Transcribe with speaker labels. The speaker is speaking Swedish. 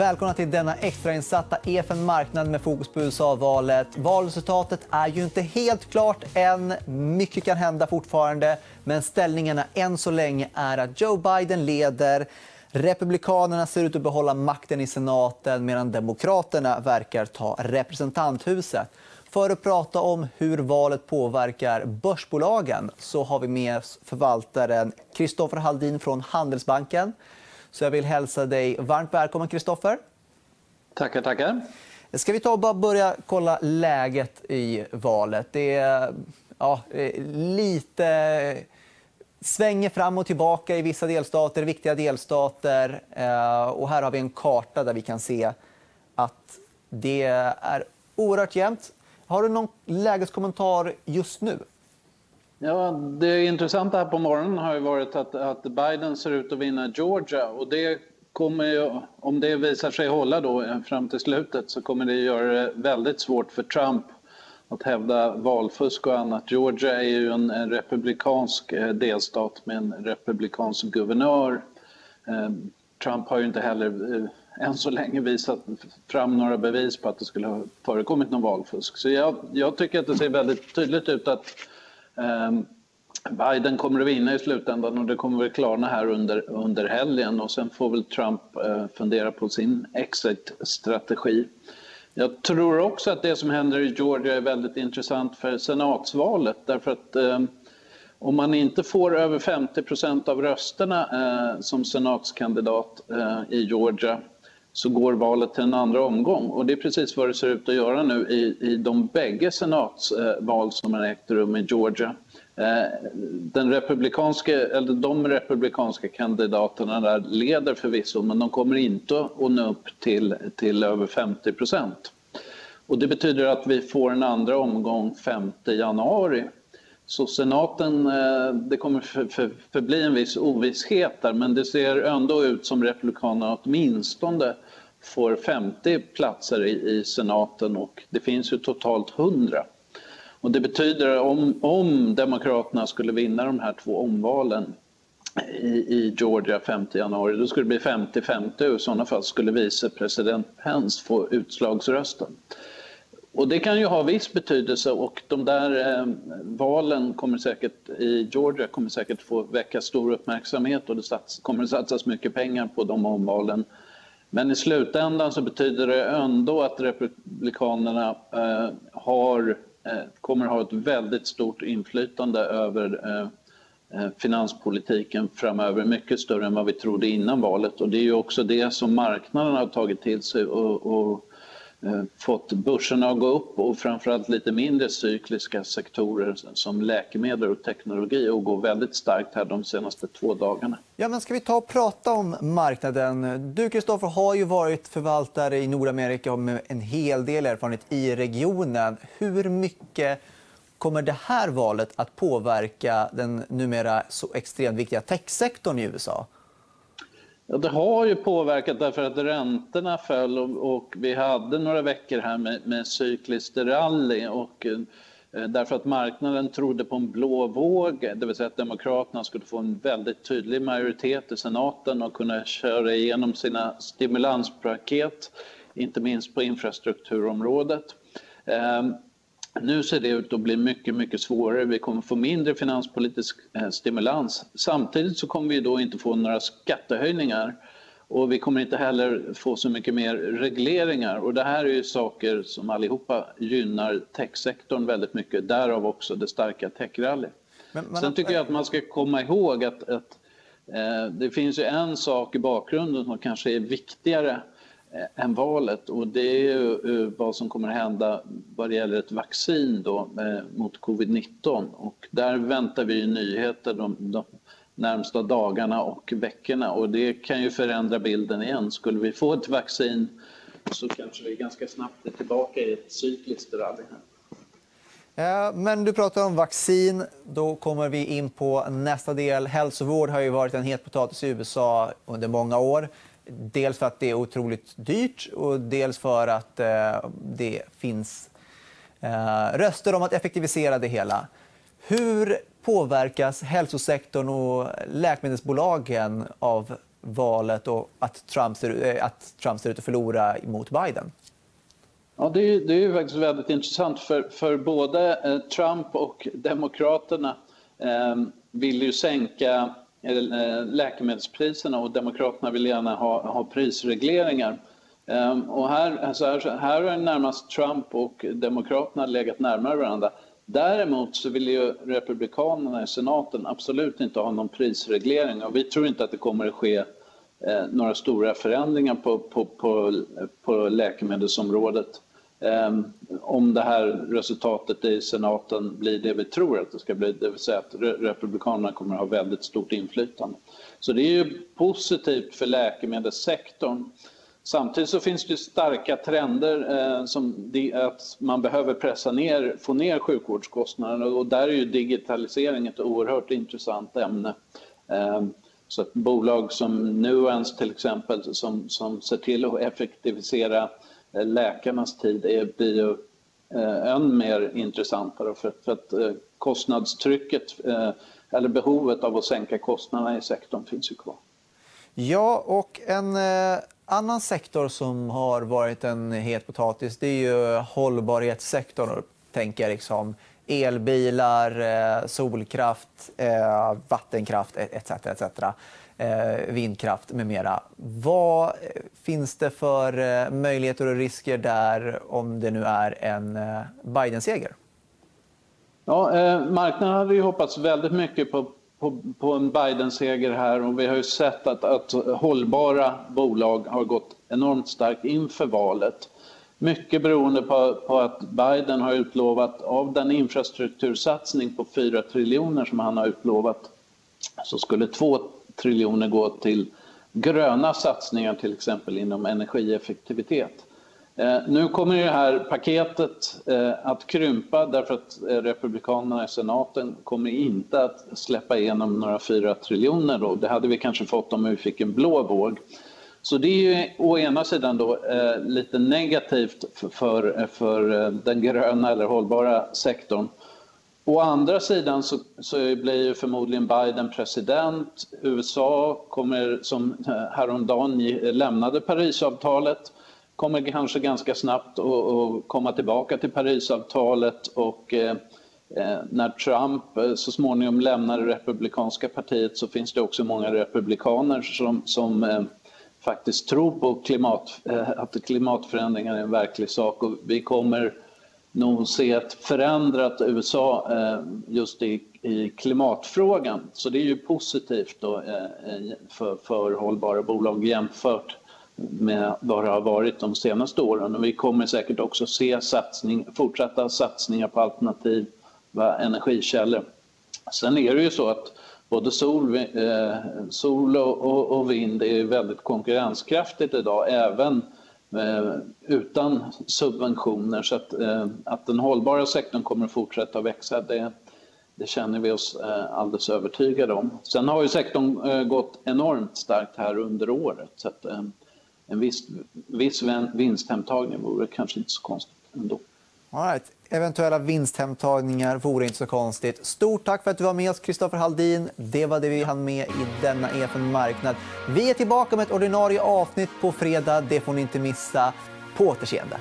Speaker 1: Välkomna till denna extrainsatta EFN Marknad med fokus på USA-valet. Valresultatet är ju inte helt klart än. Mycket kan hända fortfarande. Men ställningarna än så länge är att Joe Biden leder. Republikanerna ser ut att behålla makten i senaten medan Demokraterna verkar ta representanthuset. För att prata om hur valet påverkar börsbolagen så har vi med oss förvaltaren Kristoffer Haldin från Handelsbanken. Så jag vill hälsa dig varmt välkommen, Kristoffer.
Speaker 2: Tackar, tackar.
Speaker 1: Ska vi ta och bara börja kolla läget i valet? Det är ja, lite svänger fram och tillbaka i vissa delstater, viktiga delstater. Eh, och här har vi en karta där vi kan se att det är oerhört jämnt. Har du någon lägeskommentar just nu?
Speaker 2: Ja, det intressanta här på morgonen har ju varit att, att Biden ser ut att vinna Georgia. Och det kommer ju, om det visar sig hålla då eh, fram till slutet så kommer det göra det väldigt svårt för Trump att hävda valfusk och annat. Georgia är ju en, en republikansk eh, delstat med en republikansk guvernör. Eh, Trump har ju inte heller eh, än så länge visat fram några bevis på att det skulle ha förekommit någon valfusk. Så jag, jag tycker att det ser väldigt tydligt ut att Ehm, Biden kommer att vinna i slutändan och det kommer väl klarna här under, under helgen och sen får väl Trump eh, fundera på sin exit-strategi. Jag tror också att det som händer i Georgia är väldigt intressant för senatsvalet därför att eh, om man inte får över 50% av rösterna eh, som senatskandidat eh, i Georgia så går valet till en andra omgång. Och det är precis vad det ser ut att göra nu i, i de bägge senatsval som har ägt rum i Georgia. Eh, den republikanska, eller de republikanska kandidaterna där leder förvisso men de kommer inte att nå upp till, till över 50 procent. Och det betyder att vi får en andra omgång 5 januari. Så senaten, eh, det kommer för, för, förbli en viss ovisshet där men det ser ändå ut som republikanerna åtminstone får 50 platser i, i senaten och det finns ju totalt 100. Och det betyder om, om Demokraterna skulle vinna de här två omvalen i, i Georgia 5 januari, då skulle det bli 50-50 och i sådana fall skulle vicepresident Pence få utslagsrösten. Och det kan ju ha viss betydelse och de där eh, valen kommer säkert, i Georgia kommer säkert få väcka stor uppmärksamhet och det sats, kommer att satsas mycket pengar på de omvalen. Men i slutändan så betyder det ändå att Republikanerna eh, har, eh, kommer att ha ett väldigt stort inflytande över eh, eh, finanspolitiken framöver, mycket större än vad vi trodde innan valet. Och det är ju också det som marknaden har tagit till sig och, och Eh, fått börserna att gå upp och framförallt lite mindre cykliska sektorer som läkemedel och teknologi att gå väldigt starkt här de senaste två dagarna.
Speaker 1: Ja, men ska vi ta och prata om marknaden? Du, Kristoffer, har ju varit förvaltare i Nordamerika med en hel del erfarenhet i regionen. Hur mycket kommer det här valet att påverka den numera så extremt viktiga techsektorn i USA?
Speaker 2: Ja, det har ju påverkat därför att räntorna föll och, och vi hade några veckor här med, med cykliskt rally och eh, därför att marknaden trodde på en blå våg, det vill säga att Demokraterna skulle få en väldigt tydlig majoritet i senaten och kunna köra igenom sina stimulanspaket, inte minst på infrastrukturområdet. Eh, nu ser det ut att bli mycket, mycket svårare. Vi kommer få mindre finanspolitisk eh, stimulans. Samtidigt så kommer vi då inte få några skattehöjningar och vi kommer inte heller få så mycket mer regleringar. Och det här är ju saker som allihopa gynnar techsektorn väldigt mycket. Därav också det starka techrallyt. Sen tycker jag att man ska komma ihåg att, att eh, det finns ju en sak i bakgrunden som kanske är viktigare Eh, än valet och det är ju eh, vad som kommer att hända vad det gäller ett vaccin då, eh, mot covid-19 och där väntar vi nyheter de, de närmsta dagarna och veckorna och det kan ju förändra bilden igen. Skulle vi få ett vaccin så kanske vi ganska snabbt är tillbaka i ett cykliskt rally.
Speaker 1: Men du pratar om vaccin. Då kommer vi in på nästa del. Hälsovård har ju varit en het potatis i USA under många år. Dels för att det är otroligt dyrt och dels för att eh, det finns eh, röster om att effektivisera det hela. Hur påverkas hälsosektorn och läkemedelsbolagen av valet och att Trump ser, eh, att Trump ser ut att förlora mot Biden?
Speaker 2: Ja, det är, det är faktiskt väldigt intressant för, för både Trump och Demokraterna eh, vill ju sänka Eh, läkemedelspriserna och Demokraterna vill gärna ha, ha prisregleringar. Ehm, och här, alltså här, här har närmast Trump och Demokraterna legat närmare varandra. Däremot så vill ju Republikanerna i senaten absolut inte ha någon prisreglering och vi tror inte att det kommer att ske eh, några stora förändringar på, på, på, på läkemedelsområdet. Ehm, om det här resultatet i senaten blir det vi tror att det ska bli, det vill säga att Republikanerna kommer att ha väldigt stort inflytande. Så det är ju positivt för läkemedelssektorn. Samtidigt så finns det starka trender eh, som att man behöver pressa ner, få ner sjukvårdskostnaderna och där är ju digitalisering ett oerhört intressant ämne. Eh, så att bolag som Nuance till exempel som, som ser till att effektivisera Eh, Eh, läkarnas tid är, blir ju eh, än mer intressantare för, för att eh, kostnadstrycket eller behovet av att sänka kostnaderna i sektorn finns ju kvar.
Speaker 1: Ja, och en annan sektor som har varit en het potatis det är ju hållbarhetssektorn. Tänker liksom elbilar, eh, solkraft, eh, vattenkraft etc. etc eh, vindkraft med mera. Vad finns det för möjligheter och risker där om det nu är en Biden-seger?
Speaker 2: Ja, eh, marknaden hade ju hoppats väldigt mycket på, på, på en Biden-seger här och vi har ju sett att, att hållbara bolag har gått enormt starkt inför valet. Mycket beroende på, på, att Biden har utlovat, av den infrastruktursatsning på 4 triljoner som han har utlovat, så skulle 2 triljoner gå till gröna satsningar, till exempel inom energieffektivitet. Eh, nu kommer det här paketet eh, att krympa därför att eh, Republikanerna i senaten kommer inte att släppa igenom några 4 triljoner. Då. Det hade vi kanske fått om vi fick en blå våg. Så det är ju å ena sidan då, eh, lite negativt för, eh, för eh, den gröna eller hållbara sektorn. Å andra sidan så, så blir förmodligen Biden president. USA kommer, som häromdagen lämnade Parisavtalet, kommer kanske ganska snabbt att komma tillbaka till Parisavtalet och eh, när Trump så småningom lämnar det republikanska partiet så finns det också många republikaner som, som eh, faktiskt tror på klimat, eh, att klimatförändringar är en verklig sak och vi kommer nog se ett förändrat USA eh, just i, i klimatfrågan. Så det är ju positivt då, eh, för, för hållbara bolag jämfört med vad det har varit de senaste åren. Och vi kommer säkert också se satsning, fortsatta satsningar på alternativa energikällor. Sen är det ju så att både sol, eh, sol och, och, vind är väldigt konkurrenskraftigt idag, även Eh, utan subventioner. Så att, eh, att den hållbara sektorn kommer att fortsätta växa, det, det känner vi oss eh, alldeles övertygade om. Sen har ju sektorn eh, gått enormt starkt här under året. Så att eh, en viss, viss vinsthemtagning vore kanske inte så konstigt ändå.
Speaker 1: All right. Eventuella vinsthemtagningar vore inte så konstigt. Stort tack för att du var med oss, Kristoffer Haldin. Det var det vi hann med i denna EFN Marknad. Vi är tillbaka med ett ordinarie avsnitt på fredag. Det får ni inte missa. På återseende.